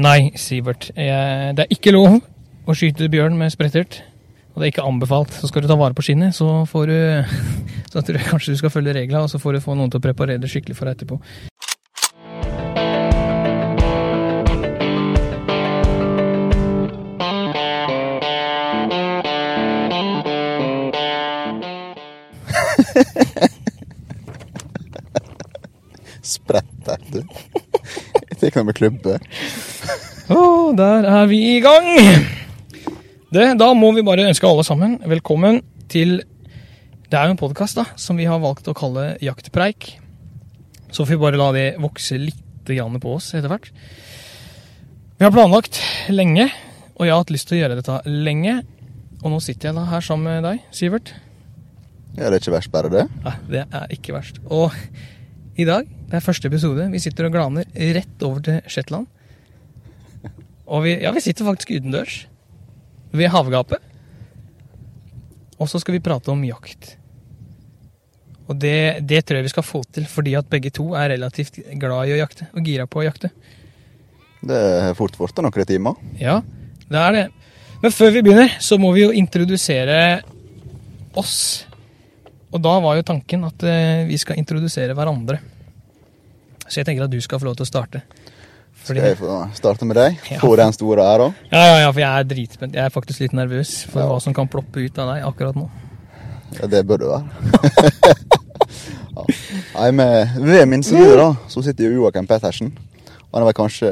Nei, Sivert. Det er ikke lov å skyte bjørn med sprettert. Og det er ikke anbefalt. Så skal du ta vare på skinnet, så får du Så tror jeg kanskje du skal følge reglene, og så får du få noen til å preparere det skikkelig for deg etterpå. Sprettert, du. Jeg tar ikke noe med klubbe. Å, der er vi i gang! Det, da må vi bare ønske alle sammen velkommen til Det er jo en podkast som vi har valgt å kalle Jaktpreik. Så får vi bare la det vokse litt på oss etter hvert. Vi har planlagt lenge, og jeg har hatt lyst til å gjøre dette lenge. Og nå sitter jeg da her sammen med deg, Sivert. Ja, det er ikke verst, bare det. Nei, det er ikke verst. Og i dag, det er første episode, vi sitter og glaner rett over til Shetland. Og vi, ja, vi sitter faktisk utendørs. Ved havgapet. Og så skal vi prate om jakt. Og det, det tror jeg vi skal få til, fordi at begge to er relativt glad i å jakte. Og gira på å jakte. Det er fort borte noen timer. Ja, det er det. Men før vi begynner, så må vi jo introdusere oss. Og da var jo tanken at eh, vi skal introdusere hverandre. Så jeg tenker at du skal få lov til å starte. Fordi, Skal jeg få starte med deg? Ja. Få den store æra? ja, ja, ja, for jeg er dritspent. Jeg er faktisk litt nervøs for Ja. hva som kan ploppe ut av deg akkurat nå. Ja, det bør du være. ja. Nei, med, ved min side da, så sitter jo Joakim Pettersen. Han er vel kanskje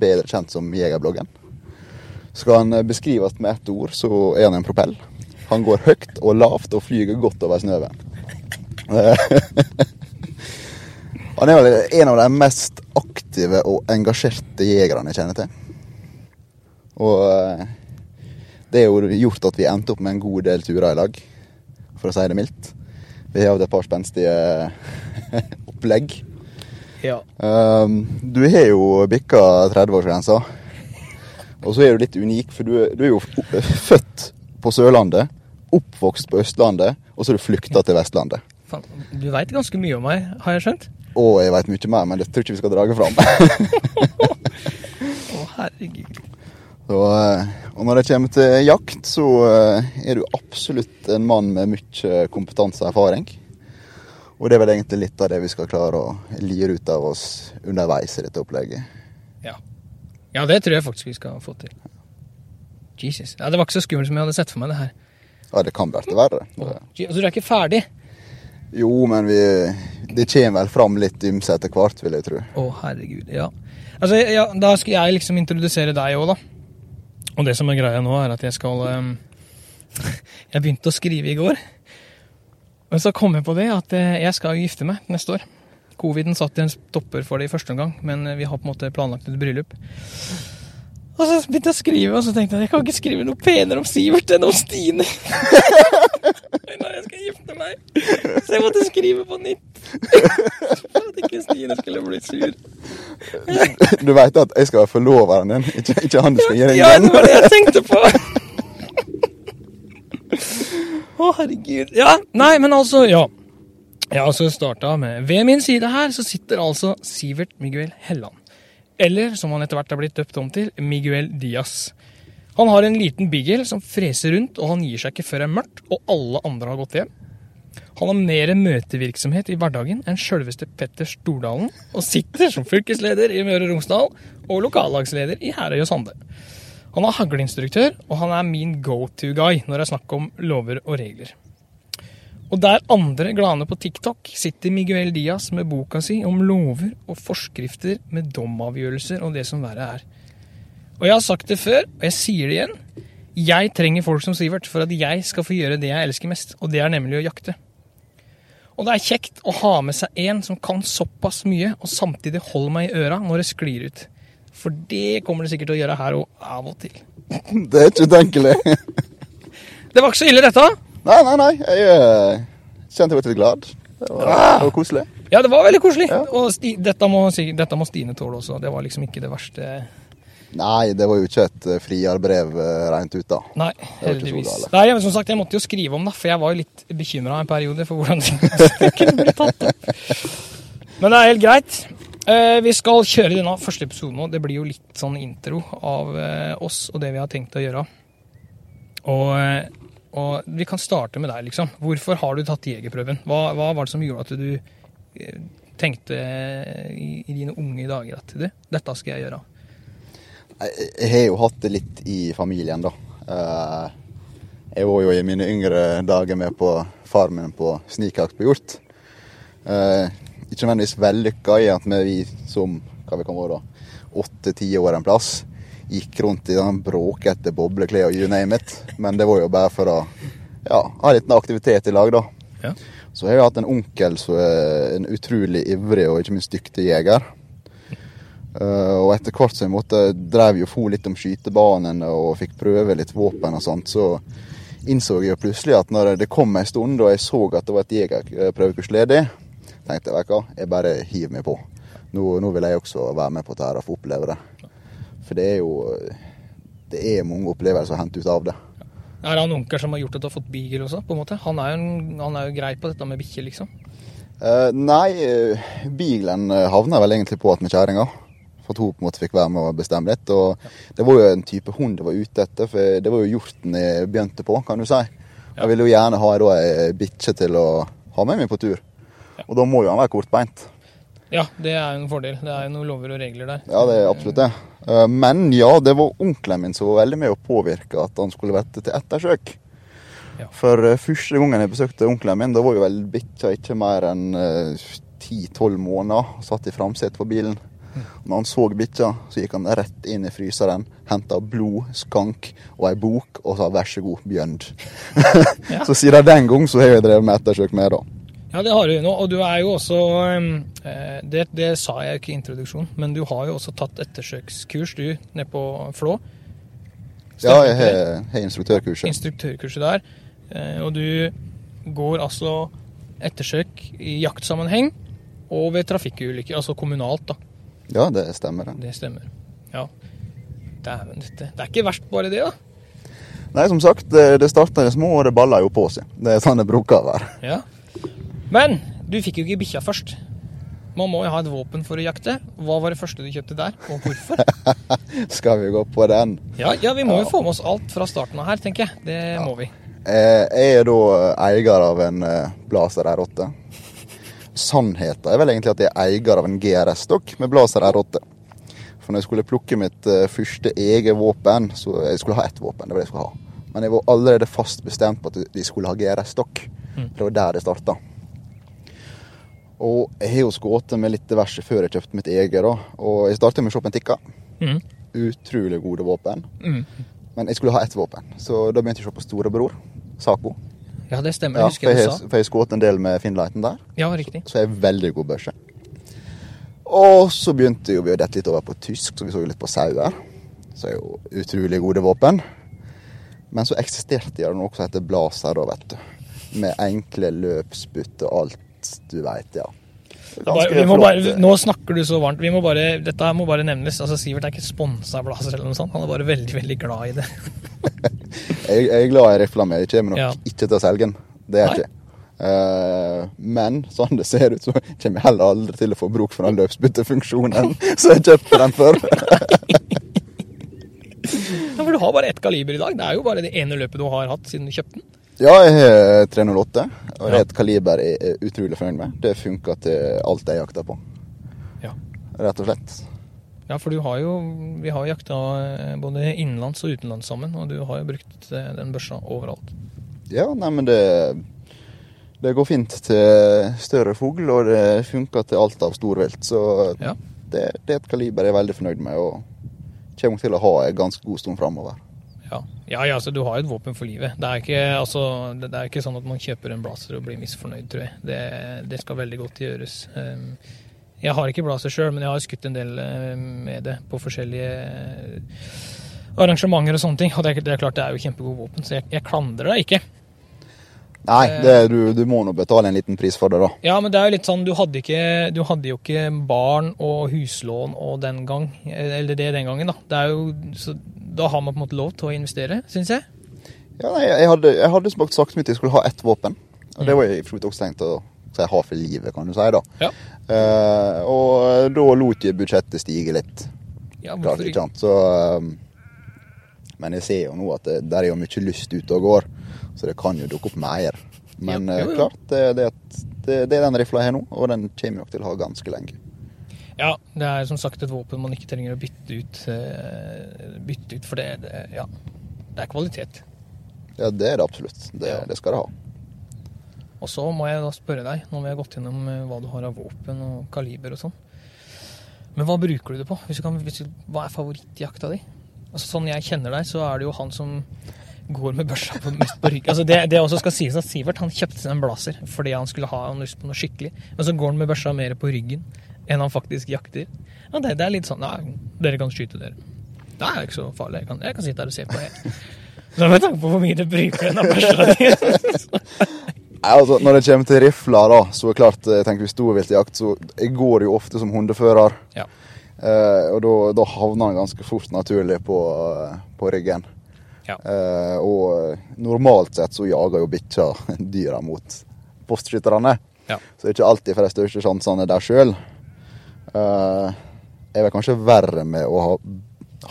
bedre kjent som Jegerbloggen. Skal han beskrives med ett ord, så er han en propell. Han går høyt og lavt og flyger godt over snøen. Han er vel en av de mest aktive og engasjerte jegerne jeg kjenner til. Og eh, det har jo gjort at vi endte opp med en god del turer i lag, for å si det mildt. Vi har hatt et par spenstige opplegg. Ja. Um, du har jo bikka 30-årsgrensa. Og så er du litt unik, for du, du er jo født på Sørlandet, oppvokst på Østlandet, og så har du flykta til Vestlandet. Du veit ganske mye om meg, har jeg skjønt? Og jeg veit mye mer, men det tror ikke vi skal drage fram. Å, herregud. Så, eh, og når det kommer til jakt, så eh, er du absolutt en mann med mye kompetanse og erfaring. Og det er vel egentlig litt av det vi skal klare å lire ut av oss underveis i dette opplegget. Ja. ja, det tror jeg faktisk vi skal få til. Jesus. Ja, Det var ikke så skummelt som jeg hadde sett for meg det her. Ja, det kan bli verre. Å, Je- Altså, du er ikke ferdig? Jo, men vi, det kommer vel fram litt ymse etter hvert, vil jeg tro. Å, herregud. Ja. Altså, ja, da skal jeg liksom introdusere deg òg, da. Og det som er greia nå, er at jeg skal um, Jeg begynte å skrive i går. Men så kom jeg på det at eh, jeg skal gifte meg neste år. Coviden i en stopper for det i første omgang, men eh, vi har på en måte planlagt et bryllup. Og så begynte jeg å skrive, og så tenkte jeg jeg kan ikke skrive noe penere om Sivert enn om Stine. Nei, jeg skal gifte meg. Så jeg måtte skrive på nytt. For at ikke Stine skulle bli sur. Du veit at jeg skal være forloveren din, ikke, ikke han du skal gi deg Ja, det var det jeg tenkte på. Å, herregud. Ja, nei, men altså, ja. Jeg har altså starta med Ved min side her så sitter altså Sivert Miguel Helland. Eller, som han etter hvert er blitt døpt om til, Miguel Diaz. Han har en liten beagle som freser rundt, og han gir seg ikke før det er mørkt og alle andre har gått hjem. Han har mer møtevirksomhet i hverdagen enn sjølveste Petter Stordalen, og sitter som fylkesleder i Møre og Romsdal og lokallagsleder i Herøy og Sande. Han er hagleinstruktør, og han er min go to-guy når det er snakk om lover og regler. Og der andre glane på TikTok sitter Miguel Diaz med boka si om lover og forskrifter med domavgjørelser og det som verre er. Og jeg har sagt det før, og jeg sier det igjen. Jeg trenger folk som Sivert for at jeg skal få gjøre det jeg elsker mest, og det er nemlig å jakte. Og det er kjekt å ha med seg en som kan såpass mye, og samtidig holde meg i øra når det sklir ut. For det kommer det sikkert til å gjøre her og av og til. Det er ikke utenkelig. Det var ikke så ille, dette. Nei, nei, nei. Jeg eh, kjente jeg ble litt glad. Det var, det var koselig. Ja, det var veldig koselig. Ja. Og sti, dette, må, dette må Stine tåle også. Det var liksom ikke det verste. Nei, det var jo ikke et eh, friarbrev eh, rent ut, da. Nei, heldigvis. Nei, men som sagt, Jeg måtte jo skrive om det, for jeg var jo litt bekymra en periode for hvordan det kunne bli tatt opp. Men det er helt greit. Eh, vi skal kjøre denne første episoden nå. Det blir jo litt sånn intro av oss og det vi har tenkt å gjøre. Og, og vi kan starte med deg, liksom. Hvorfor har du tatt jegerprøven? Hva, hva var det som gjorde at du eh, tenkte i, i dine unge dager at du, dette skal jeg gjøre? Jeg, har jo hatt det litt i familien, da. Eh, jeg var jo i mine yngre dager med på farmen på snikjakt på hjort. Eh, ikke nødvendigvis vellykka i at vi som hva vi kan være åtte-ti år en plass gikk rundt i den bråkete bobleklær og you name it. Men det var jo bare for å ja, ha litt aktivitet i lag, da. Ja. Så jeg har hatt en onkel som er en utrolig ivrig og ikke minst dyktig jeger. Uh, og etter hvert som jeg måtte, drev jo for litt om skytebanene og fikk prøve litt våpen og sånt, så innså jeg jo plutselig at når det kom en stund og jeg så at det var et jegerprøvekurs ledig, tenkte jeg hva, jeg bare hiver meg på. Nå, nå vil jeg også være med på dette og få oppleve det. For det er jo det er mange opplevelser å hente ut av det. Er han onkel som har gjort at du har fått beagle også? på en måte? Han er jo, en, han er jo grei på dette med bikkjer, liksom. Uh, nei, uh, beaglen eh, havna vel egentlig på at med kjerringa. For at hun på en måte fikk være med og bestemme litt. Og det var jo en type hund jeg var ute etter, for det var jo hjorten jeg begynte på, kan du si. Jeg ville jo gjerne ha ei bikkje til å ha med meg på tur. Og da må jo han være kortbeint. Ja, det er jo en fordel. Det er jo noen lover og regler der. Ja, det er absolutt det. Eh, Men ja, det var onkelen min som var veldig med å påvirke at han skulle vette til ettersøk. Ja. For eh, første gangen jeg besøkte onkelen min, da var jo vel bikkja ikke mer enn ti-tolv måneder. og Satt i framsetet på bilen. Når han så bikkja, så gikk han rett inn i fryseren, henta blod, skank og ei bok og sa 'vær så god, Bjønd'. Ja. så siden den gang så har jeg drevet med ettersøk med, da. Ja, det har du nå. Og du er jo også eh, det, det sa jeg ikke i introduksjonen, men du har jo også tatt ettersøkskurs, du, nede på Flå. Ja, jeg Stemmer ikke det? har, instruktørkurset. Instruktørkurset der. Eh, Og du går altså ettersøk i jaktsammenheng og ved trafikkulykker, altså kommunalt, da. Ja, det stemmer. det. Det stemmer. Ja. Dæven, dette. Det er ikke verst bare det, da. Nei, som sagt, det, det starta i det små, og det balla jo på seg. Det er sånn det bruker å være. Ja. Men du fikk jo ikke bikkja først. Man må jo ha et våpen for å jakte. Hva var det første du kjøpte der, og hvorfor? Skal vi gå på den? Ja, ja vi må jo Ja. få med oss alt fra starten av her, tenker jeg. Det må vi. Eh, Jeg er da eier av en eh, Blazer R8. Sannheten er vel egentlig at jeg er eier av en GRS-stokk med Blazer R8. For når jeg skulle plukke mitt eh, første eget våpen, så jeg skulle ha ett våpen. det var det jeg skulle ha. Men jeg var allerede fast bestemt på at vi skulle ha GRS-stokk. Det var der det starta. Og jeg har jo skutt med litt diverse før jeg kjøpte mitt eget. da. Og jeg starta med Shoppen Tikka. Mhm. Utrolig gode våpen. Mm. Men jeg skulle ha ett våpen, så da begynte jeg å se på storebror, Saco. Ja, det stemmer. Ja, Jeg husker jeg, du har- sa. for jeg skjøt en del med Finnlighten der, Ja, riktig. så jeg er veldig god børse. Og så begynte vi å dette litt over på tysk, så vi så jo litt på sauer. Så er jo utrolig gode våpen. Men så eksisterte det noe som heter blazer, da, vet du. Med enkle løpsbytte og alt du veit, ja. Bare, vi må bare, nå snakker du så varmt. Vi må bare, dette må bare nevnes. Altså, Sivert er ikke sponsa av Blazer eller noe sånt. Han er bare veldig veldig glad i det. Jeg, jeg er glad i rifla mi. Jeg kommer nok Ja. ikke til å selge den. Det er jeg ikke. Uh, men sånn det ser ut, så kommer jeg heller aldri til å få bruk for den løpsbyttefunksjonen som jeg kjøpte den for. Ja, for du har bare ett kaliber i dag. Det er jo bare det ene løpet du har hatt siden du kjøpte den. Ja, jeg har 308, og det er et kaliber jeg er utrolig fornøyd med. Det funker til alt jeg jakter på, Ja. rett og slett. Ja, for du har jo Vi har jakta eh, både innenlands og utenlands sammen, og du har jo brukt eh, den børsa overalt. Ja, nei, men det Det går fint til større fugl, og det funker til alt av storvilt. Så Ja. det, det er et kaliber jeg er veldig fornøyd med, og kommer til å ha en ganske god stund framover. Ja, ja, ja altså, du har jo et våpen for livet. Det er ikke, altså, det, er ikke sånn at man kjøper en blazer og blir misfornøyd, tror jeg. Det, det skal veldig godt gjøres. Um, Jeg har ikke blazer sjøl, men jeg har skutt en del eh, med det på forskjellige eh, arrangementer og sånne ting. Og det er klart det er jo kjempegode våpen, så jeg, jeg klandrer deg ikke. Nei, Eh. det, du, du må nå betale en liten pris for det, da. Ja, men det er jo litt sånn, du hadde, ikke, du hadde jo ikke barn og huslån og den gang, eller det den gangen, da. Det jo, så da har man på en måte lov til å investere, syns jeg. Ja, nei, jeg hadde, jeg hadde sagt mitt jeg skulle ha ett våpen. Og det var jeg for så vidt også tenkt å si ha for livet, kan du si. da. Ja. Uh, og da lot jeg budsjettet stige litt. Ja, Klart, hvorfor ikke ikke? sant? Så, eh, men jeg ser jo nå at det, der er jo mye lyst ute og går, så det kan jo dukke opp mer. Men Ja, eh, jo, jo. klart, det, det, det, det er den rifla jeg har nå, og den kommer nok til å ha ganske lenge. Ja, det er som sagt et våpen man ikke trenger å bytte ut, eh, bytte ut for det, Ja, det er kvalitet. Ja, det er det absolutt. Det, det skal det ha. Og så må jeg da spørre deg, når vi har gått gjennom eh, hva du har av våpen og kaliber og sånn. Men hva bruker du det på? Du kan, du, hva er favorittjakta di? Altså Sånn jeg kjenner deg, så er det jo han som går med børsa på, mest på ryggen. Altså det, det også skal sies at Sivert han kjøpte seg en blazer fordi han skulle ha han lyst på noe skikkelig. Men så går han med børsa mer på ryggen enn han faktisk jakter. Ja, det, det er litt sånn Nei, dere kan skyte, dere. Det er ikke så farlig. Jeg kan, jeg kan sitte her og se på, jeg. Så med tanke på hvor mye du bruker den børsa di Nei, altså, når det kommer til rifler, da, så er det klart, jeg tenker hvis jakt, så jeg går jo ofte som hundefører. Ja. Eh, og da, havner han ganske fort naturlig på, eh, på ryggen. Ja. Eh, og normalt sett så jager jo bikkja dyra mot postskytterne. Ja. Så det er ikke alltid for de største sjansene der sjøl. Uh, jeg er kanskje verre med å ha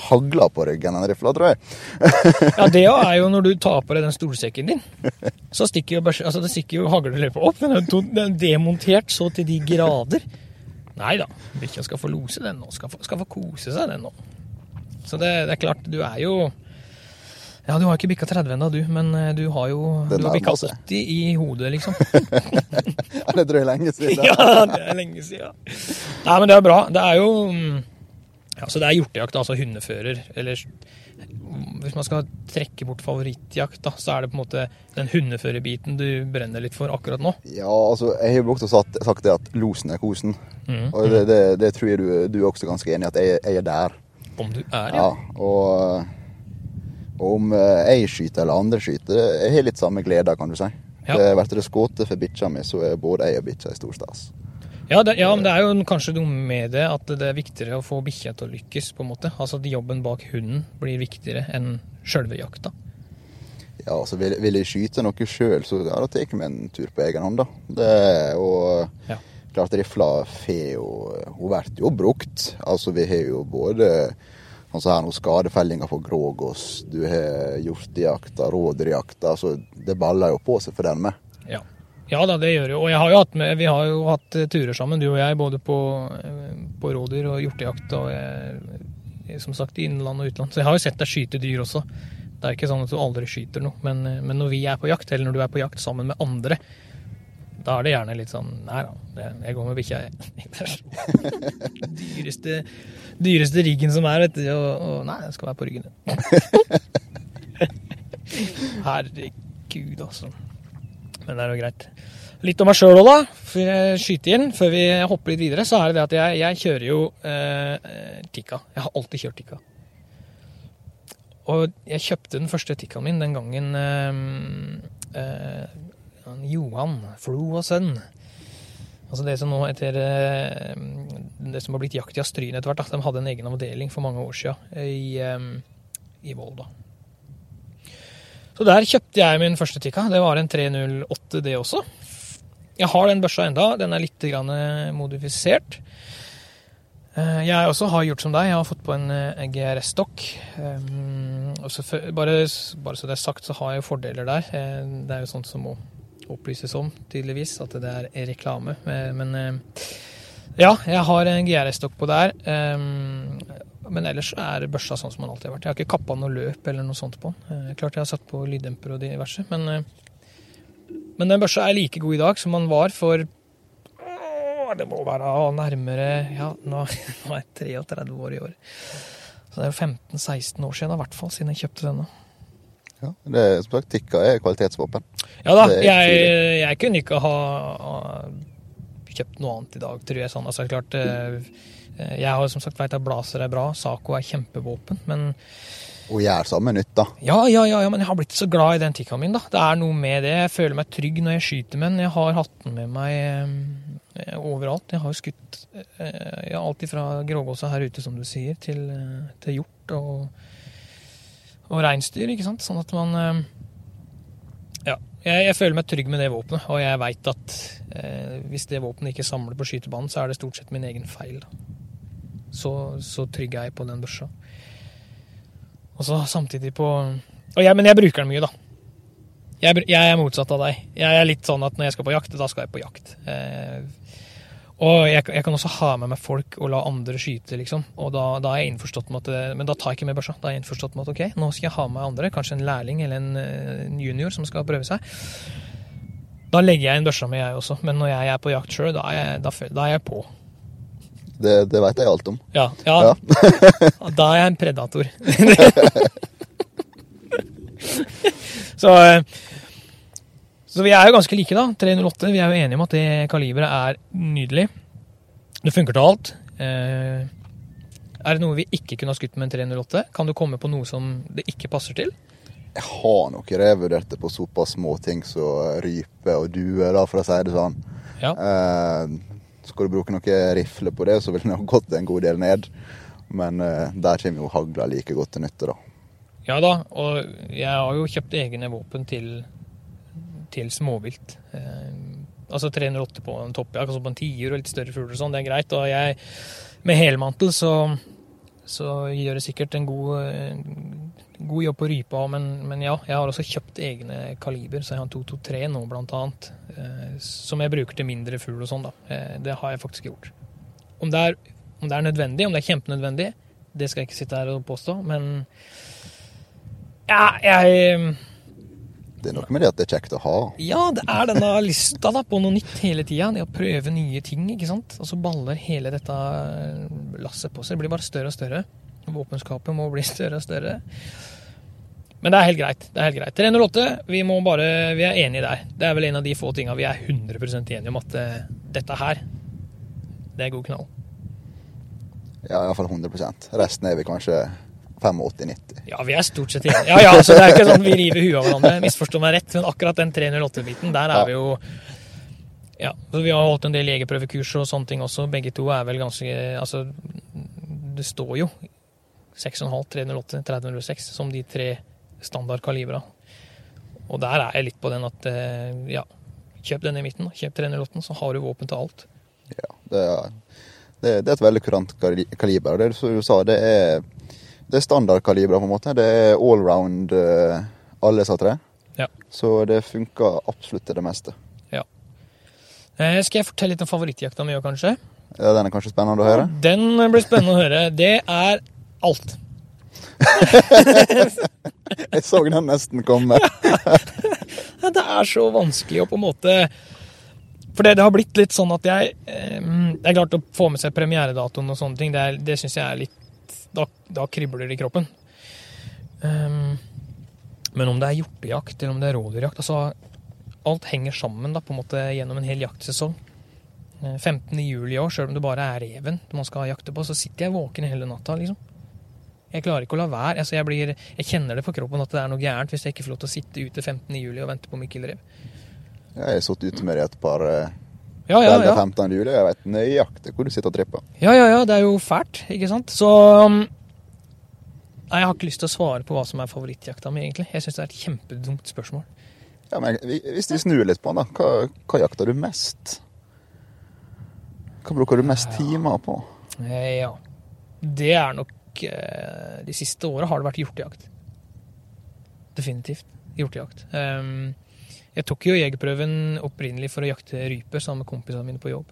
hagla på ryggen enn rifla, tror jeg. Ja, det er jo når du tar på deg den stolsekken din. Så stikker jo altså det stikker jo hagleløypa opp, den er den er demontert så til de grader. Nei da, bikkja skal få lose den nå. Skal få, skal få kose seg den nå. Så det, det er klart, du er jo Ja, du har ikke bikka 30 ennå, du, men eh, du har jo den du har bikka nærmer 80 i hodet, liksom. Ja, det drøy lenge siden. Ja, det er lenge siden. Nei, men det er bra. Det er jo mm, ja, Så det er hjortejakt, altså hundefører. Eller hvis man skal trekke bort favorittjakt, da, så er det på en måte den hundeførerbiten du brenner litt for akkurat nå. Ja, altså, jeg har jo også sagt, sagt det at losen er kosen. Mhm. Og det, det, det tror jeg du, du er også ganske enig i, at jeg, jeg er der. Om du er, Ja, ja. og, og om eh, jeg skyter eller andre skyter, jeg har litt samme glede, kan du si. Ja. Det Blir det skutt for bikkja mi, så er både jeg og bikkja i stor stas. Ja, det, ja, men det er jo kanskje noe med det at det er viktigere å få bikkja til å lykkes, på en måte. Altså at jobben bak hunden blir viktigere enn sjølve jakta. Ja, altså vil, vil jeg skyte noe sjøl, så ja, da tar jeg meg en tur på egen hånd, da. Det, og Ja. Klart rifla får jo Hun jo brukt. Altså vi har jo både altså her nå, skadefellinga på grågås, du har hjortejakta, rådyrjakta. Altså, det baller jo på seg for den med. Ja. ja da, det gjør jo. Og har jo med, vi har jo hatt eh, turer sammen, du og jeg, både på, eh, på rådyr og hjortejakt og jeg, som sagt innland og utland. Så jeg har jo sett deg skyte dyr også. Det er ikke sånn at du aldri skyter noe, men, eh, men når vi er på jakt, eller når du er på jakt sammen med andre, da er det gjerne litt sånn Nei da, jeg går med bikkja, jeg. dyreste, dyreste riggen som er, vet du. Og, og nei, den skal være på ryggen. Herregud, altså. Men det er jo greit. Litt om meg sjøl òg, da. For jeg skyter inn før vi hopper litt videre. Så er det det at jeg, jeg kjører jo eh, Tikka. Jeg har alltid kjørt Tikka. Og jeg kjøpte den første Tikkaen min den gangen eh, eh, Johan Flo og sønn. Altså det som nå heter eh, Det som har blitt Jakt i Astryn etter hvert. De hadde en egen avdeling for mange år siden i, eh, i Volda. Så der kjøpte jeg min første Tikka. Det var en 308 det også. Jeg har den børsa enda. Den er litt eh, modifisert. Jeg også har gjort som deg. Jeg har fått på en GRS-stokk. Bare, bare så det er sagt, så har jeg jo fordeler der. Det er jo sånt som må opplyses om, tydeligvis, at det er reklame. Eh, Men eh, ja, jeg har en GRS-stokk på der. Um, Men ellers er børsa sånn som den alltid har vært. Jeg har ikke kappa noe løp eller noe sånt på den. Eh, Klart jeg har satt på lyddemper og diverse, men, eh, men den børsa er like god i dag som den var for det må være nærmere Ja, nå, nå er jeg 33 år i år. Så det er jo 15-16 år siden i hvert fall, siden jeg kjøpte denne. Ja, det er som sagt, Tikka er kvalitetsvåpen. Ja da, er jeg, jeg kunne ikke ha, ha kjøpt noe annet i dag, tror jeg. sånn. Altså, klart, eh, jeg har som sagt vet at Blazer er bra, Saco er kjempevåpen, men Og gjør samme nytt, ja, ja, ja, ja, men jeg har blitt så glad i den Tikkaen min. da. Det er noe med det. Jeg føler meg trygg når jeg skyter med den. Jeg har hatt den med meg eh, overalt. Jeg har jo skutt eh, ja, alt fra grågåsa her ute, som du sier, til, eh, til hjort og, og reinsdyr, ikke sant. Sånn at man eh, Ja, Jeg, jeg føler meg trygg med det våpenet, og jeg veit at eh, hvis det våpenet ikke samler på skytebanen, så er det stort sett min egen feil. Så, så trygg er jeg på den børsa. Og så samtidig på jeg, Men jeg bruker den mye, da. Jeg, jeg er motsatt av deg. Jeg er litt sånn at når jeg skal på jakt, da skal jeg på jakt. Eh, og jeg, jeg kan også ha med meg folk og la andre skyte, liksom. Og da, da er jeg innforstått med at Men da tar jeg ikke med børsa. Da er jeg innforstått med at ok, nå skal jeg ha med andre, kanskje en lærling eller en, eh, en junior som skal prøve seg. Da legger jeg inn børsa mi, jeg også. Men når jeg er på jakt sjøl, da, da, da er jeg på. Det, det veit jeg alt om. Ja, ja, Ja. da er jeg en predator. så, eh, så vi er jo ganske like, da. 308. Vi er jo enige om at det kaliberet er nydelig. Det funker til alt. Eh, er det noe vi ikke kunne ha skutt med en 308? Kan du komme på noe som det ikke passer til? Jeg har nok revurdert det på såpass små ting som rype og due, da, for å si det sånn. Ja. Eh, skal du bruke noe rifle på det, så vil den ha gått en god del ned. Men eh, der kommer jo hagla like godt til nytte, da. Ja da, og jeg har jo kjøpt egne våpen til, til småvilt. Eh, altså 308 på en toppjakt, altså på en tiur og litt større fugler og sånn, det er greit. Og jeg, med helmantel så, så gjør det sikkert en god, god jobb på rypa, men, men ja, jeg har også kjøpt egne kaliber, så jeg har en 223 nå blant annet, eh, som jeg bruker til mindre fugl og sånn da. Eh, det har jeg faktisk gjort. Om det, er, om det er nødvendig, om det er kjempenødvendig, det skal jeg ikke sitte her og påstå, men ja, jeg Det er noe med det at det er kjekt å ha. Ja, det er denne lista da, på noe nytt hele tida. Det å prøve nye ting, ikke sant. Og så baller hele dette lasset på seg. Det blir bare større og større. Våpenskapet må bli større og større. Men det er helt greit. det er helt greit. 308, vi, må bare, vi er enige der. Det er vel en av de få tinga vi er 100% enige om at eh, dette her, det er god knall. Ja, iallfall 100% Resten er vi kanskje 85-90. Ja, vi er stort sett enige. Ja, ja, så det er ikke sånn vi river huet av hverandre. Misforstå meg rett, men akkurat den 308-biten, der er Ja. vi jo Ja, så vi har holdt en del jegerprøvekurs og sånne ting også. Begge to er vel ganske Altså, det står jo 6,5, 308, 306 som de tre standardkalibra. Og der er jeg litt på den at eh, ja, kjøp den i midten. Kjøp 308, så har du våpen til alt. Ja, det, er, det, er et veldig kurant kaliber. Det som du sa, det er, det er standardkaliber på en måte. Det er allround uh, alle sa tre. Ja. Så det funker absolutt til det meste. Eh, skal jeg fortelle litt om favorittjakta mi òg, kanskje? Ja, den er kanskje spennende å høre? Den blir spennende å høre. Det er alt. Jeg så den nesten komme. Ja, det er så vanskelig å på en måte For det, det har blitt litt sånn at jeg eh, Det er klart å få med seg premieredatoen og sånne ting, det, er- det syns jeg er litt da, da kribler det i kroppen. Um, men om det er hjortejakt eller om det er rovdyrjakt altså Alt henger sammen da, på en måte gjennom en hel jaktsesong. Eh, 15. juli i år, sjøl om det bare er reven man skal jakte på, så sitter jeg våken hele natta. liksom. Jeg klarer ikke å la være. Altså, jeg, blir, jeg kjenner det på kroppen at det er noe gærent hvis jeg ikke får lov til å sitte ute 15. juli og vente på Mikkelrev. Jeg har sittet ute med det et par eh, Ja, ja, ja. 15. juli, jeg vet nøyaktig hvor du sitter og tripper. ja, ja, ja, det er jo fælt, ikke sant? Så um, Nei, Jeg har ikke lyst til å svare på hva som er favorittjakta mi, egentlig. Jeg syns det er et kjempedumt spørsmål. Ja, men Hvis vi snur litt på den, da. Hva, hva jakter du mest? Hva bruker du mest timer på? Eh, ja. Det er nok eh, De siste åra har det vært hjortejakt. Definitivt. Hjortejakt. Um, jeg tok jo jegerprøven opprinnelig for å jakte rype sammen med kompisene mine på jobb.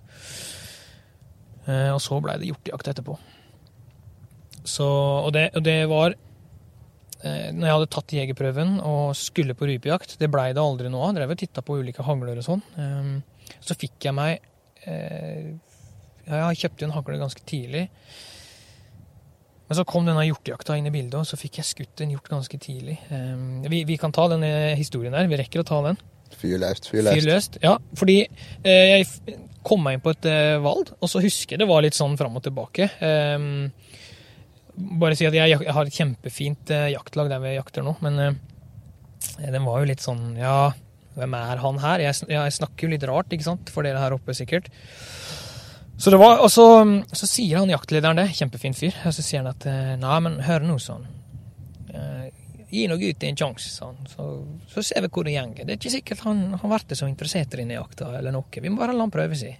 Eh, og så blei det hjortejakt etterpå. Så, og, det, og det var eh, Når jeg hadde tatt jegerprøven og skulle på rypejakt, det blei det aldri noe av. Drev og titta på ulike hagler og sånn. Um, så fikk jeg meg eh, Jeg kjøpte en hagle ganske tidlig. Men så kom denne hjortejakta inn i bildet, og så fikk jeg skutt en hjort ganske tidlig. Um, vi, vi kan ta denne historien der. Vi rekker å ta den. Fyr løst, fyr Fyr løst. løst. Ja, fordi eh, jeg kom meg inn på et eh, valg, og så husker jeg det var litt sånn fram og tilbake. Um, bare si at jeg, har et kjempefint eh, jaktlag der vi jakter nå, men eh, den var jo litt sånn Ja, hvem er han her? Jeg, jeg snakker jo litt rart, ikke sant, for dere her oppe sikkert. Så det var, og så, så sier han jaktlederen det, kjempefin fyr, og så sier han at eh, Nei, men hør nå sånn. Eh, gi nå gutten en sjanse, sa. Så, så ser vi hvor det går. Det er ikke sikkert han har vært så interessert i denne jakta eller noe. Vi må bare la han prøve seg.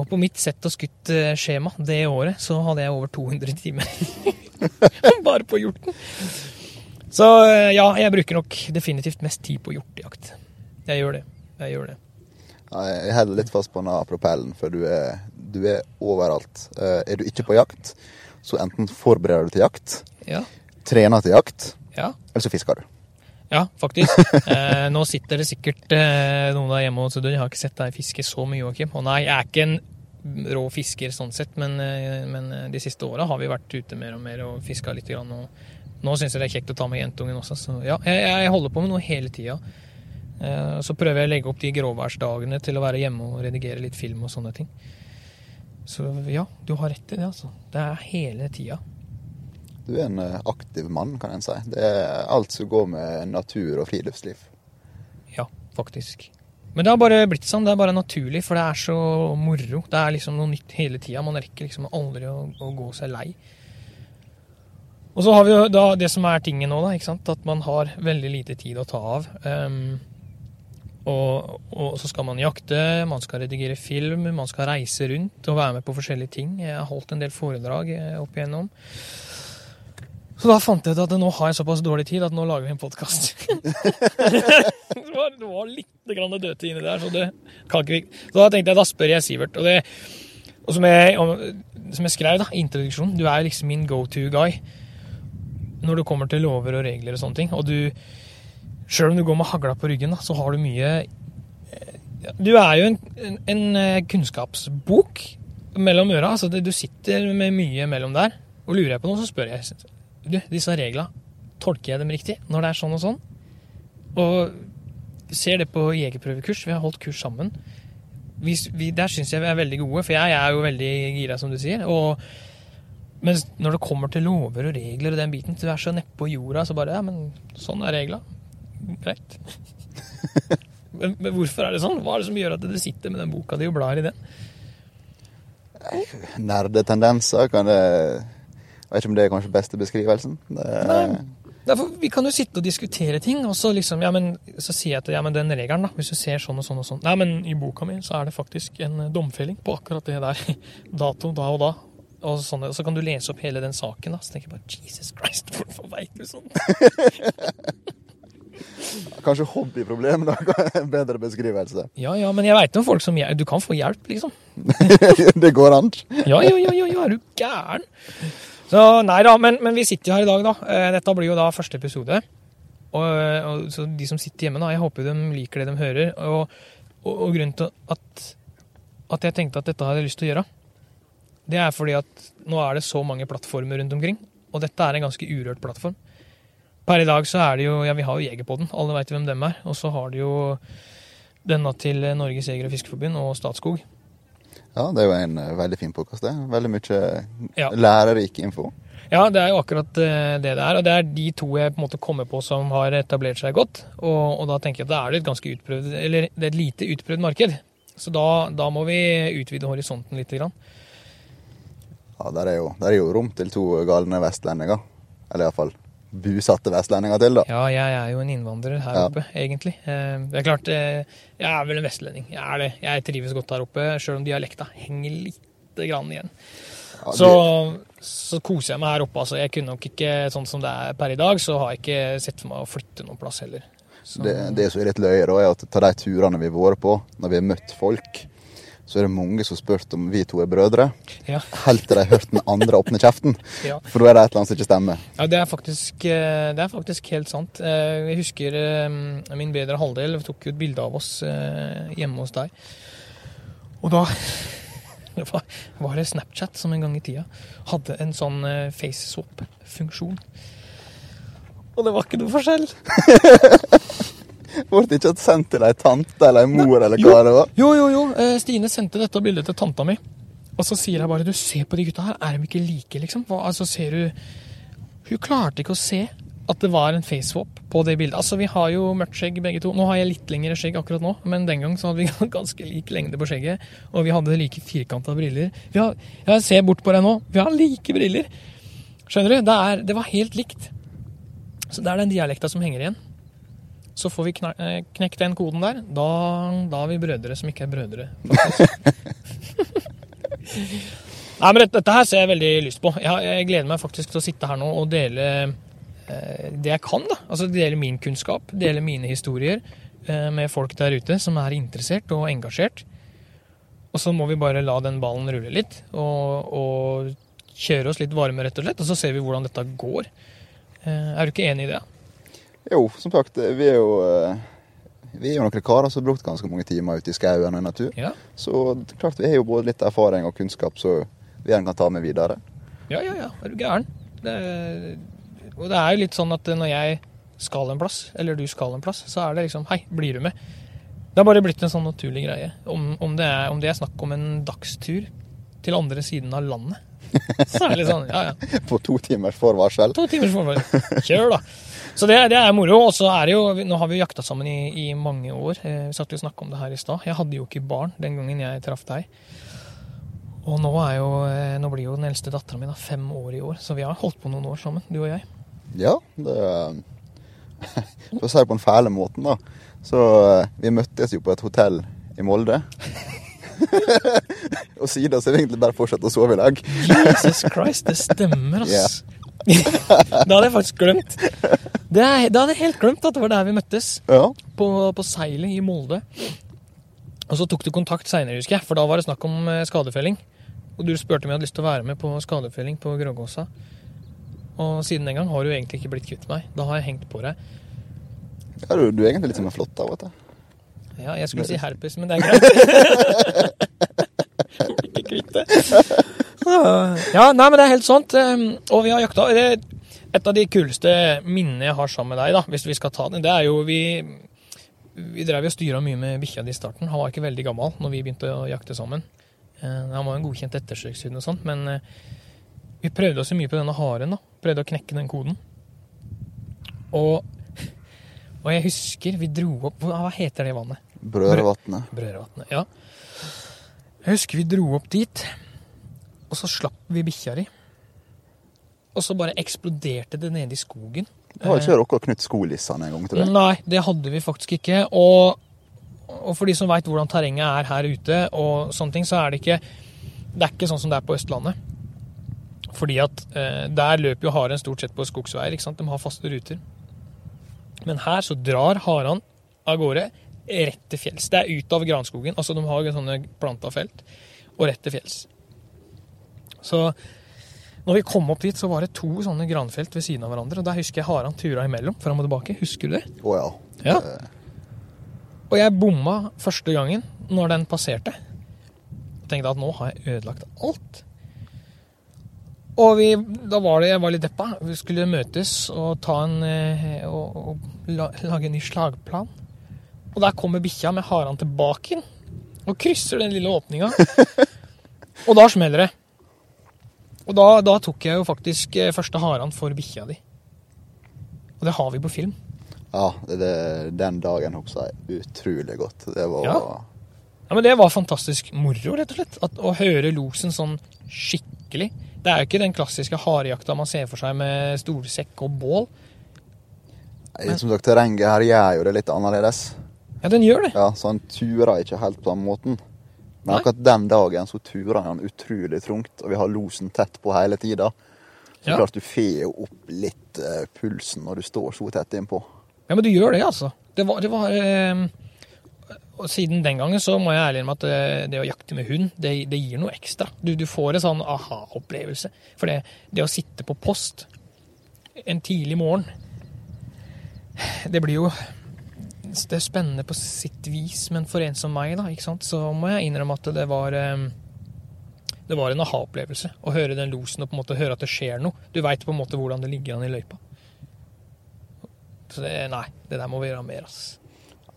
Og på mitt sett og skutt-skjema det året, så hadde jeg over 200 timer. bare på hjorten. Så eh, ja, jeg bruker nok definitivt mest tid på hjortejakt. Jeg gjør det. Jeg gjør det. Jeg holder litt fast på denne propellen, for du er, du er overalt. Eh, Er du ikke på jakt, så enten forbereder du til jakt, Ja. trener til jakt, Ja, eller så fisker du. ja faktisk. Eh, nå sitter det sikkert eh, noen der hjemme og sier jeg har ikke sett deg fiske så mye, Joakim. Og nei, jeg er ikke en rå fisker sånn sett, men, eh, men de siste åra har vi vært ute mer og mer og fiska litt. Grann, og nå syns jeg det er kjekt å ta med jentungen også, så ja, jeg, jeg holder på med noe hele tida. Eh, så prøver jeg å legge opp de gråværsdagene til å være hjemme og redigere litt film og sånne ting. Så ja, du har rett i det, altså. Det er hele tida. Du er en eh, aktiv mann, kan en si. Det er alt som går med natur og friluftsliv. Ja, faktisk. Men det har bare blitt sånn. Det er bare naturlig, for det er så moro. Det er liksom noe nytt hele tida. Man rekker liksom aldri å, å gå seg lei. Og så har vi jo da det som er tingen nå, da. ikke sant? At man har veldig lite tid å ta av. Ehm, og, og så skal man jakte, man skal redigere film, man skal reise rundt og være med på forskjellige ting. Jeg har holdt en del foredrag eh, opp igjennom. Så da fant jeg ut at nå har jeg såpass dårlig tid at nå lager vi en podkast. det, var, litt grann dødtid inni der, så det kan ikke Så da tenkte jeg, da spør jeg Sivert. Og, det, og som, jeg, om- som jeg skrev da, introduksjonen, du er liksom min go to guy når det kommer til lover og regler og sånne ting. Og du, sjøl om du går med hagla på ryggen, så har du mye eh, Du er jo en, en, en eh, kunnskapsbok mellom øra. Altså du sitter med mye mellom der. Og lurer jeg på noe, så spør jeg du, disse reglene, tolker jeg dem riktig når det er sånn og sånn? Og ser det på jegerprøvekurs, vi har holdt kurs sammen. Vi, vi, der syns jeg vi er veldig gode, for jeg er jo veldig gira, som du sier. Og, mens når det kommer til lover og regler og den biten, du er så nedpå jorda, så bare Ja, men sånn er regla. Greit. men, men hvorfor er det sånn? Hva er det som gjør at du sitter med den boka di og blar i den? Nerdetendenser kan det Jeg vet ikke om det er kanskje beste beskrivelsen. Det, Nei. Derfor, vi kan jo sitte og diskutere ting, og så liksom, ja, men, så sier jeg at ja, men den regelen, da, hvis du ser sånn og sånn og sånn Nei, men i boka mi så er det faktisk en eh, domfelling på akkurat det der. Dato da og da. Og, sånn, og så kan du lese opp hele den saken. da, Så tenker jeg bare Jesus Christ, hvorfor veit du sånn? Kanskje hobbyproblem, da. En bedre beskrivelse. Ja ja, men jeg veit om folk som hjel- Du kan få hjelp, liksom. det går an. Ja, ja, ja, ja, ja er du gæren? Så nei da, men, men vi sitter jo her i dag, da. Eh, Dette blir jo da første episode. Og, og så de som sitter hjemme, da, jeg håper de liker det de hører. Og, og, og grunnen til at, at jeg tenkte at dette hadde jeg lyst til å gjøre, det er fordi at nå er det så mange plattformer rundt omkring. Og dette er en ganske urørt plattform. Per i dag så er det jo Ja, vi har jo Jegerpodden, alle veit hvem dem er. Og så har de jo denne til Norges Jeger- og Fiskerforbund og Statskog. Ja, det er jo en eh, veldig fin podkast, det. Veldig mye Ja. lærerik info. Ja, det er jo akkurat eh, det det er. Og det er de to jeg på en måte kommer på som har etablert seg godt. Og, og da tenker jeg at da er det et ganske utprøvd, eller det er et lite utprøvd marked. Så da, da må vi utvide horisonten litt. Grann. Ja, der er, jo, der er jo rom til to galne vestlendinger. Eller iallfall busatte vestlendinger til, da. Ja, jeg er jo en innvandrer her Ja. oppe, egentlig. Eh, Det er klart, eh, jeg er vel en vestlending. Jeg er det. Jeg trives godt her oppe, sjøl om dialekta henger lite grann igjen. Ja, Så, så koser jeg meg her oppe. altså. Jeg kunne nok ikke, sånn som det er per i dag, så har jeg ikke sett for meg å flytte noen plass heller. Så, Det, det som er litt løye, da, er at ta de turene vi har vært på, når vi har møtt folk, så er det mange som har spurt om vi to er brødre, ja, helt til de har hørt den andre åpne kjeften. ja. For da er det et eller annet som ikke stemmer. ja det, er faktisk, eh, det er faktisk helt sant. Eh, Jeg husker eh, min bedre halvdel tok jo et bilde av oss hjemme hos deg. Og da det var, det Snapchat som en gang i tida hadde en sånn face swap-funksjon. Og det var ikke noe forskjell. Ble det ikke sendt til ei tante eller ei mor eller hva det var? Jo, jo, jo. eh, Stine sendte dette bildet til tanta mi. Og så sier jeg bare du, se på de gutta her. Er de ikke like, liksom? Hva, altså, ser du Hun klarte ikke å se at det var en facewap på det bildet. Altså, Vi har jo mørkt skjegg begge to. Nå har jeg litt lengre skjegg akkurat nå, men den gang så hadde vi ganske lik lengde på skjegget. Og vi hadde like firkanta briller. Vi har, jeg ser bort på deg nå. Vi har like briller. Skjønner du? Det, er, det var helt likt. Så det er den dialekta som henger igjen. Så får vi eh, knekt den koden der, da, da er vi brødre som ikke er brødre. Nei, men dette, dette her ser jeg veldig lyst på. Jeg, jeg gleder meg faktisk til å sitte her nå og dele eh, det jeg kan. da. Altså Dele min kunnskap, dele mine historier eh, med folk der ute som er interessert og engasjert. Og så må vi bare la den ballen rulle litt, og, og kjøre oss litt varme, rett og slett. Og så ser vi hvordan dette går. Eh, er du ikke enig i det? Jo, som sagt, vi er jo eh, vi er jo noen karer som har brukt ganske mange timer ute i skauen og i natur. Ja, Så klart vi har jo både litt erfaring og kunnskap så vi gjerne kan ta med videre. ja, ja. ja. Er du gæren? Det, og det er jo litt sånn at når jeg skal en plass, eller du skal en plass, så er det liksom Hei, blir du med? Det har bare blitt en sånn naturlig greie. Om, om, det, er, om det er snakk om en dagstur til andre siden av landet, så er det litt sånn Ja, ja. På to timers forvarsel. To timers forvarsel. Kjør, da. Så det, det er moro. Og så er det jo Nå har vi jo jakta sammen i, i mange år. Eh, Vi satt jo og snakka om det her i stad. Jeg hadde jo ikke barn den gangen jeg traff deg. Og nå, er jo, eh, nå blir jo den eldste dattera mi da, fem år i år, så vi har holdt på noen år sammen, du og jeg. Ja, det For å si det på den fæle måten, da. Så eh, vi møttes jo på et hotell i Molde. og siden så har vi egentlig bare fortsatt å sove i lag. Jesus Christ, det stemmer, ass. det hadde jeg faktisk glemt. Det, er, det hadde jeg helt glemt at det var der vi møttes. Ja. på, på seilet i Molde. Og så tok du kontakt seinere, husker jeg, for da var det snakk om eh, skadefelling. Og du spurte om jeg hadde lyst til å være med på skadefelling på Grågåsa. Og siden den gang har du egentlig ikke blitt kvitt meg. Da har jeg hengt på deg. ja du, du er egentlig litt som en flått da, vet du. Ja, jeg skulle si herpes, men det er greit. Ikke kvitt det. Ja, nei, men det er helt sant. Um, Og vi har jakta. Et av de kuleste minnene jeg har sammen med deg, da, hvis vi skal ta den, det er jo vi Vi drev og styra mye med bikkja di i starten. Han var ikke veldig gammel når vi begynte å jakte sammen. Eh, Han var en godkjent ettersøkshund og sånt, men eh, vi prøvde oss mye på denne haren. da. Prøvde å knekke den koden. Og, og jeg husker vi dro opp Hva heter det vannet? Brødrevatnet. Brødrevatnet, ja. Jeg husker vi dro opp dit, og så slapp vi bikkja di. Og så bare eksploderte det nede i skogen. Det har ikke dere knytt skolissene en gang, til det? Nei, det hadde vi faktisk ikke. Og, og for de som veit hvordan terrenget er her ute, og sånne ting, så er det ikke Det er ikke sånn som det er på Østlandet. Fordi at eh, der løper jo haren stort sett på skogsveier. ikke sant? De har faste ruter. Men her så drar haren av gårde rett til fjells. Det er ut av granskogen. Altså de har jo sånne planta felt, og rett til fjells. Så når vi kom opp dit, så var det to sånne granfelt ved siden av hverandre. Og der husker jeg Haran tura imellom, fram og tilbake. Husker du det? Å ja. Ja. Eh, Og jeg bomma første gangen når den passerte. Jeg tenkte at nå har jeg ødelagt alt. Og vi, da var det, jeg var litt deppa. Vi skulle møtes og, ta en, eh, og, og lage en ny slagplan. Og der kommer bikkja med haran tilbake inn og krysser den lille åpninga. og da smeller det. Og da, da tok jeg jo faktisk eh, første haren for bikkja di. Og det har vi på film. ja det, den dagen husker jeg utrolig godt. Det var Ja. Ja, men Det var fantastisk moro, rett og slett. At, å høre losen sånn skikkelig. Det er jo ikke den klassiske harejakta man ser for seg med stolsekk og bål. Nei, Som sagt, terrenget her gjør jo det litt annerledes. Ja, den gjør det. Ja, Så han turer ikke helt på den måten. Men akkurat den dagen så turer han utrolig tungt, og vi har losen tett på hele tida. Så Ja. klart du får jo opp litt uh, pulsen når du står så tett innpå. Ja, men du gjør det, altså. Det var, det var uh, Og siden den gangen så må jeg ærlig innrømme at det, det å jakte med hund, det, det gir noe ekstra. Du, du får en sånn aha-opplevelse. For det, det å sitte på post en tidlig morgen, det blir jo det er spennende på sitt vis, men for en som meg, da, ikke sant, så må jeg innrømme at det var eh, det var en aha-opplevelse å høre den losen og på en måte høre at det skjer noe. Du veit på en måte hvordan det ligger an i løypa. Så det, nei, det der må vi gjøre mer, ass.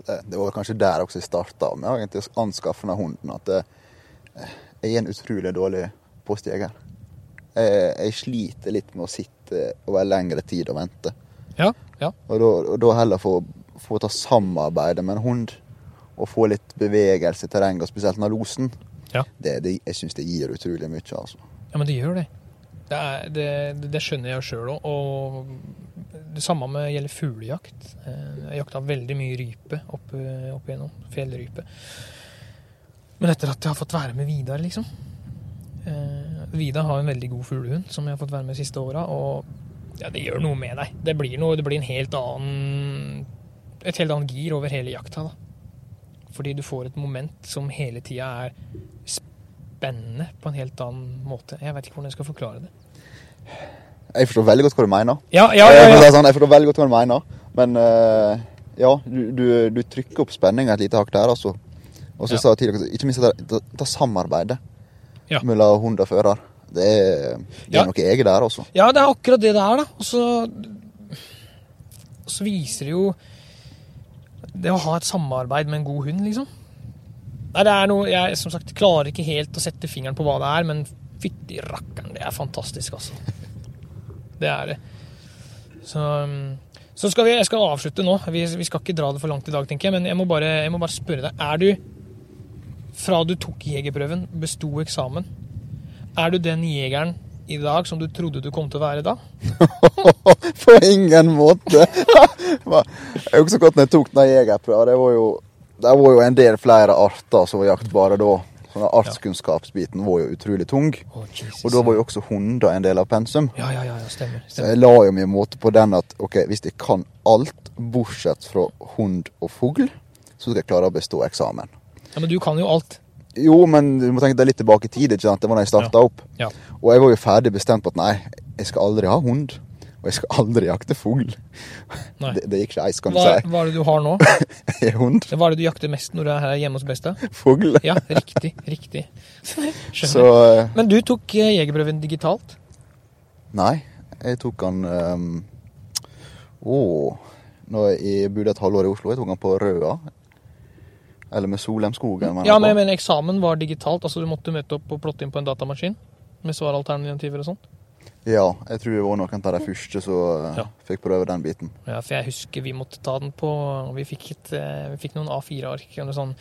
Det, det var kanskje der også jeg starta med å egentlig anskaffe den hunden. At det, jeg er en utrolig dårlig postjeger. Jeg, jeg sliter litt med å sitte over lengre tid og vente. Ja, ja. Og da, og da heller få, få ta samarbeide med en hund og få litt bevegelse i terrenget, spesielt når losen. Ja. Det, det, jeg syns det gir utrolig mye, altså. Ja, men det gjør det. Det, er, det, det skjønner jeg sjøl òg. Og det samme med gjelder fuglejakt. Eh, Jeg jakta veldig mye rype opp, eh, opp igjennom. Fjellrype. Men etter at jeg har fått være med Vidar, liksom. Eh, Vidar har en veldig god fuglehund som jeg har fått være med de siste åra, og ja, det gjør noe med deg. Det blir, noe, det blir en helt annen et helt annet gir over hele jakta. da. Fordi du får et moment som hele tida er spennende på en helt annen måte. Jeg vet ikke hvordan jeg skal forklare det. Jeg forstår veldig godt hva du mener. Ja, ja, ja, forstår ja. sånn, jeg forstår veldig godt hva du mener, men uh, ja, du, du, du trykker opp spenninga et lite hakk der, altså. Og så Ja. sa jeg tidligere, ikke minst det, det, det samarbeidet Ja. mellom hund og fører. Det er, det Ja. er noe eget der, altså. Ja, det er akkurat det det er, da. Og så viser det jo det å ha et samarbeid med en god hund, liksom. Nei, det er noe Jeg som sagt klarer ikke helt å sette fingeren på hva det er, men fytti rakkeren, det er fantastisk, altså. Det er det. Så, um, så skal vi, jeg skal avslutte nå. Vi, vi skal ikke dra det for langt i dag, tenker jeg, men jeg må bare, jeg må bare spørre deg. Er du, fra du tok jegerprøven, besto eksamen, er du den jegeren i dag som du trodde du kom til å være da? På ingen måte! jeg husker godt når jeg tok den jegerprøven. Det var jo, det var jo en del flere arter som var jaktbare da. Sånn Artskunnskapsbiten var jo utrolig tung. Oh. Og da var jo også hunder en del av pensum. Ja, ja, ja, ja, stemmer. Så jeg la jo min måte på den at ok, hvis jeg kan alt bortsett fra hund og fugl, så skal jeg klare å bestå eksamen. Ja, Men du kan jo alt. Jo, men du må tenke deg litt tilbake i tid. ikke sant? Det var da jeg starta opp. Ja. Og jeg var jo ferdig bestemt på at nei, jeg skal aldri ha hund. Og jeg skal aldri jakte fugl. Det, det gikk ikke eis, kan du si. hva er det du har nå? Jeg er hund. Hva er det du jakter mest når du er her hjemme hos Besta? Fugl. Ja, riktig. Riktig. Skjønner. Så eh, Men du tok eh, jegerprøven digitalt? Nei, jeg tok han um, Å Når jeg bodde et halvår i Oslo, jeg tok han på Røa. Eller med Solemskogen. Skogen. Ja, men, men eksamen var digitalt. Altså du måtte møte opp og plotte inn på en datamaskin med svaralternativer og sånt. Ja, jeg tror det var noen av de første som eh, Ja. fikk prøve den biten. Ja, for jeg husker vi måtte ta den på Vi fikk, et, eh, vi fikk noen A4-ark. Sånn,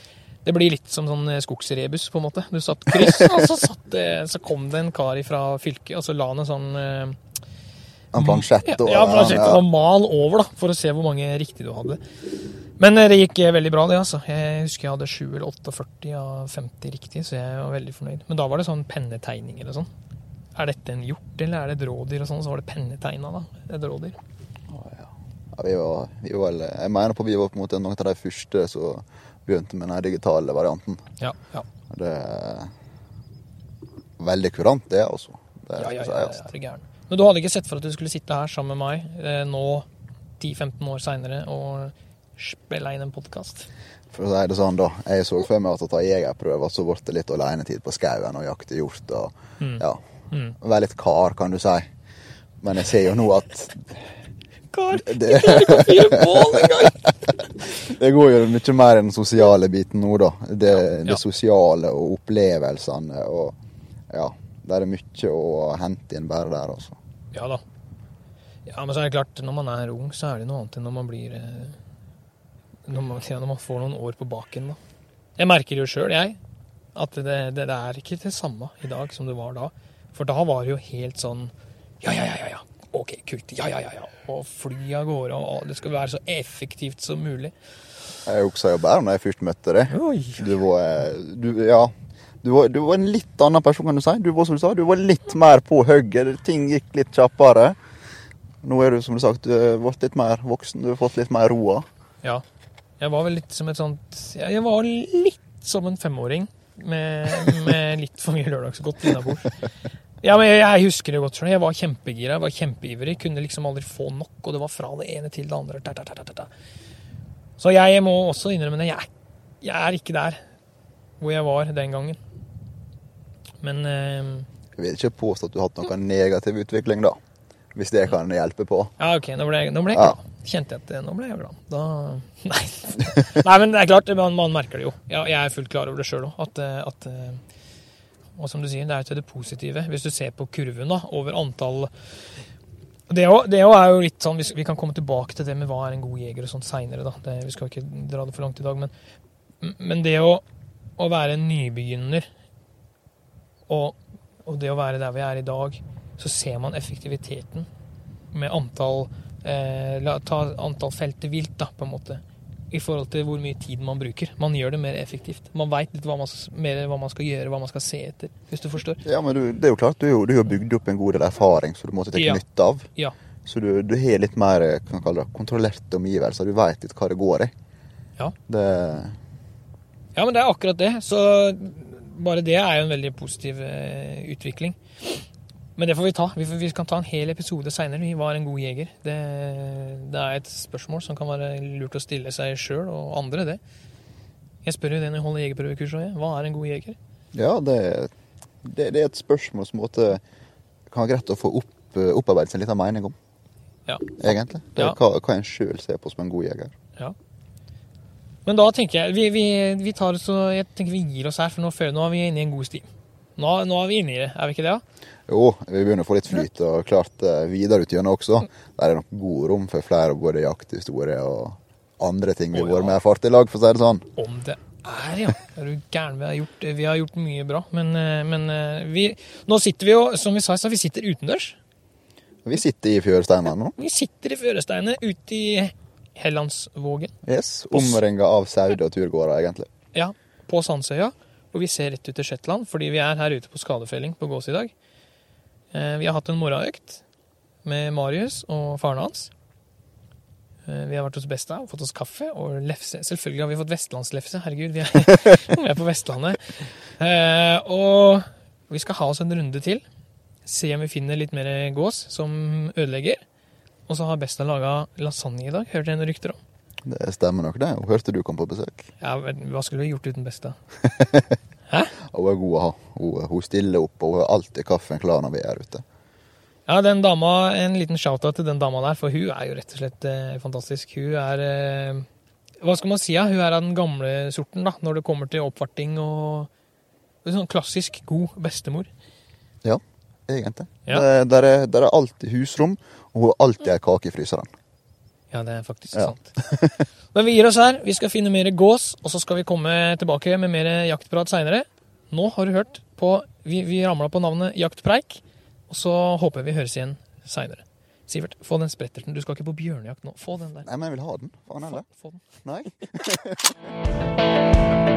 det blir litt som sånn eh, skogsrebus, på en måte. Du satt kryss, og så, satt så kom det en kar fra fylket, og så la han en sånn En plansjett Ja, og ja, plansjett ja. og mal over, da, for å se hvor mange riktig du hadde. Men eh, det gikk eh, veldig bra, det. altså. Jeg husker jeg hadde 7 eller 48 av 50 riktig, så jeg var veldig fornøyd. Men da var det sånn pennetegninger og sånn. Er dette en hjort, eller er det et rådyr? og sånn, Så var det pennetegna, da. Et rådyr. Ja, vi var, vi var Jeg mener på vi var på en måte noen av de første som begynte med den digitale varianten. Ja, ja. Det er veldig kurant, det, altså. Det Ja, ja, ja, ja, det er gæren. Men du hadde ikke sett for at du skulle sitte her sammen med meg eh, nå 10-15 år seinere og spille inn en podkast? For å si det sånn, da. Jeg så for meg at å ta jegerprøver, så ble det litt alenetid på skauen og jakte hjort. og Mm. ja, Mm. Være litt kar, kan du si. Men jeg ser jo nå at Kar, Jeg klarer ikke å fire bål engang! det går jo mye mer i den sosiale biten nå, da. Det, ja. det sosiale og opplevelsene og Ja. Det er mye å hente inn bare der, altså. Ja da. Ja, men så er det klart, når man er ung, så er det noe annet enn når man blir eh, Når man, når man får noen år på baken, da. Jeg merker jo sjøl, jeg, at det, det, det er ikke det samme i dag som det var da. For da var det jo helt sånn Ja, ja, ja, ja. ja. Ok, kult. Ja, ja, ja. ja. Og fly av gårde, og det skal være så effektivt som mulig. Jeg husker jo bare når jeg først møtte deg. Oi. Du var du, Ja. Du var, du var en litt annen person, kan du si. Du var som du sa, du var litt mer på hugget. Ting gikk litt kjappere. Nå er du som du sagt, du har blitt litt mer voksen. Du har fått litt mer roa. Ja. Jeg var vel litt som et sånt Jeg var litt som en femåring med, med litt for mye lørdagsgodt innabords. Ja, men jeg, jeg husker det godt. Jeg var kjempegira, jeg var kjempeivrig. Kunne liksom aldri få nok, og det var fra det ene til det andre. Ta, ta, ta. Så jeg må også innrømme det. Jeg, jeg er ikke der hvor jeg var den gangen. Men eh, Jeg vil ikke påstå at du har hatt noen negativ utvikling, da. Hvis det kan hjelpe på. Ja, ok, nå ble jeg, nå ble jeg Ja. glad. Kjente jeg at eh, nå ble jeg glad. Da Nei. Nei, men det er klart, man, man merker det jo. Ja, jeg er fullt klar over det sjøl òg. At, eh, at eh, Og som du sier, det er til det positive. Hvis du ser på kurven da, over antall det òg er jo litt sånn, Vi kan komme tilbake til det med hva er en god jeger og sånt seinere. Vi skal ikke dra det for langt i dag. Men, men det å, å være en nybegynner og, og det å være der vi er i dag, så ser man effektiviteten med antall eh, la, ta antall felter vilt, da, på en måte. I forhold til hvor mye tid man bruker. Man gjør det mer effektivt. Man veit litt hva man, mer hva man skal gjøre, hva man skal se etter, hvis du forstår. Ja, men du, det er jo klart, du du har bygd opp en god del erfaring som du måtte ta Ja. nytte av. Ja. Så du, du har litt mer eh, det, kontrollerte omgivelser. Du veit litt hva det går i. Ja. Det, Ja, men det er akkurat det. Så bare det er jo en veldig positiv eh, utvikling. Men det får vi ta. Vi, får, vi kan ta en hel episode seinere. Vi var en god jeger. Det, det er et spørsmål som kan være lurt å stille seg sjøl og andre, det. Jeg spør jo det når jeg holder jegerprøvekurs òg. Hva er en god jeger? ja, det, det, det er et spørsmål som måtte, kan være greit å få opp, eh, opparbeidet seg en liten mening om, Ja. egentlig. Det er Ja. hva, hva en sjøl ser på som en god jeger. Ja. Men da tenker jeg vi, vi, vi tar og jeg tenker vi gir oss her, for nå, før, nå er vi inne i en god stim. Nå, nå er vi inne i det, er vi ikke det? da? Jo, vi begynner å få litt flyt, og klart eh, videre ut gjennom også. Der er nok god rom for flere både jakthistorie og andre ting vi har oh, ja. med erfart i lag, for å si det sånn. Om det er, ja. Er du gæren? Vi har gjort, vi har gjort mye bra. Men, eh, men eh, vi, nå sitter vi jo, som vi sa i stad, vi sitter utendørs. Vi sitter i fjøresteinene nå. Vi sitter i fjøresteinene ute i Hellandsvågen. Yes, Omringa av sauer og turgåere, egentlig. Ja, på Sandsøya. Og vi ser rett ut til Shetland, fordi vi er her ute på skadefelling på gås i dag. Eh, Vi har hatt en morgenøkt med Marius og faren hans. Eh, Vi har vært hos Besta og fått oss kaffe og lefse. Selvfølgelig har vi fått vestlandslefse. Herregud, vi er, på Vestlandet. Eh, Og vi skal ha oss en runde til. Se om vi finner litt mer gås som ødelegger. Og så har Besta laga lasagne i dag. Hørte jeg noen rykter om. Det stemmer nok, det. Hun hørte du kom på besøk. Ja, men Hva skulle vi gjort uten Besta? Hæ? hun er god å ha. Hun, hun stiller opp, og hun har alltid kaffen klar når vi er ute. Ja, den dama, En liten shout-out til den dama der, for hun er jo rett og slett eh, fantastisk. Hun er eh, Hva skal man si? Ja? Hun er av den gamle sorten da, når det kommer til oppvarting og Sånn klassisk god bestemor. Egentlig. Ja. Der, der, er, der er alltid husrom, og hun har alltid ei kake i fryseren. Ja, det er faktisk Ja. sant. Men vi gir oss her. Vi skal finne mer gås, og så skal vi komme tilbake med mer jaktprat seinere. Nå har du hørt på Vi, vi ramla på navnet Jaktpreik, og så håper vi høres igjen seinere. Sivert, få den spretterten. Du skal ikke på bjørnejakt nå. Få den der. Nei, men jeg vil ha den. Faen Få, få den. Nei.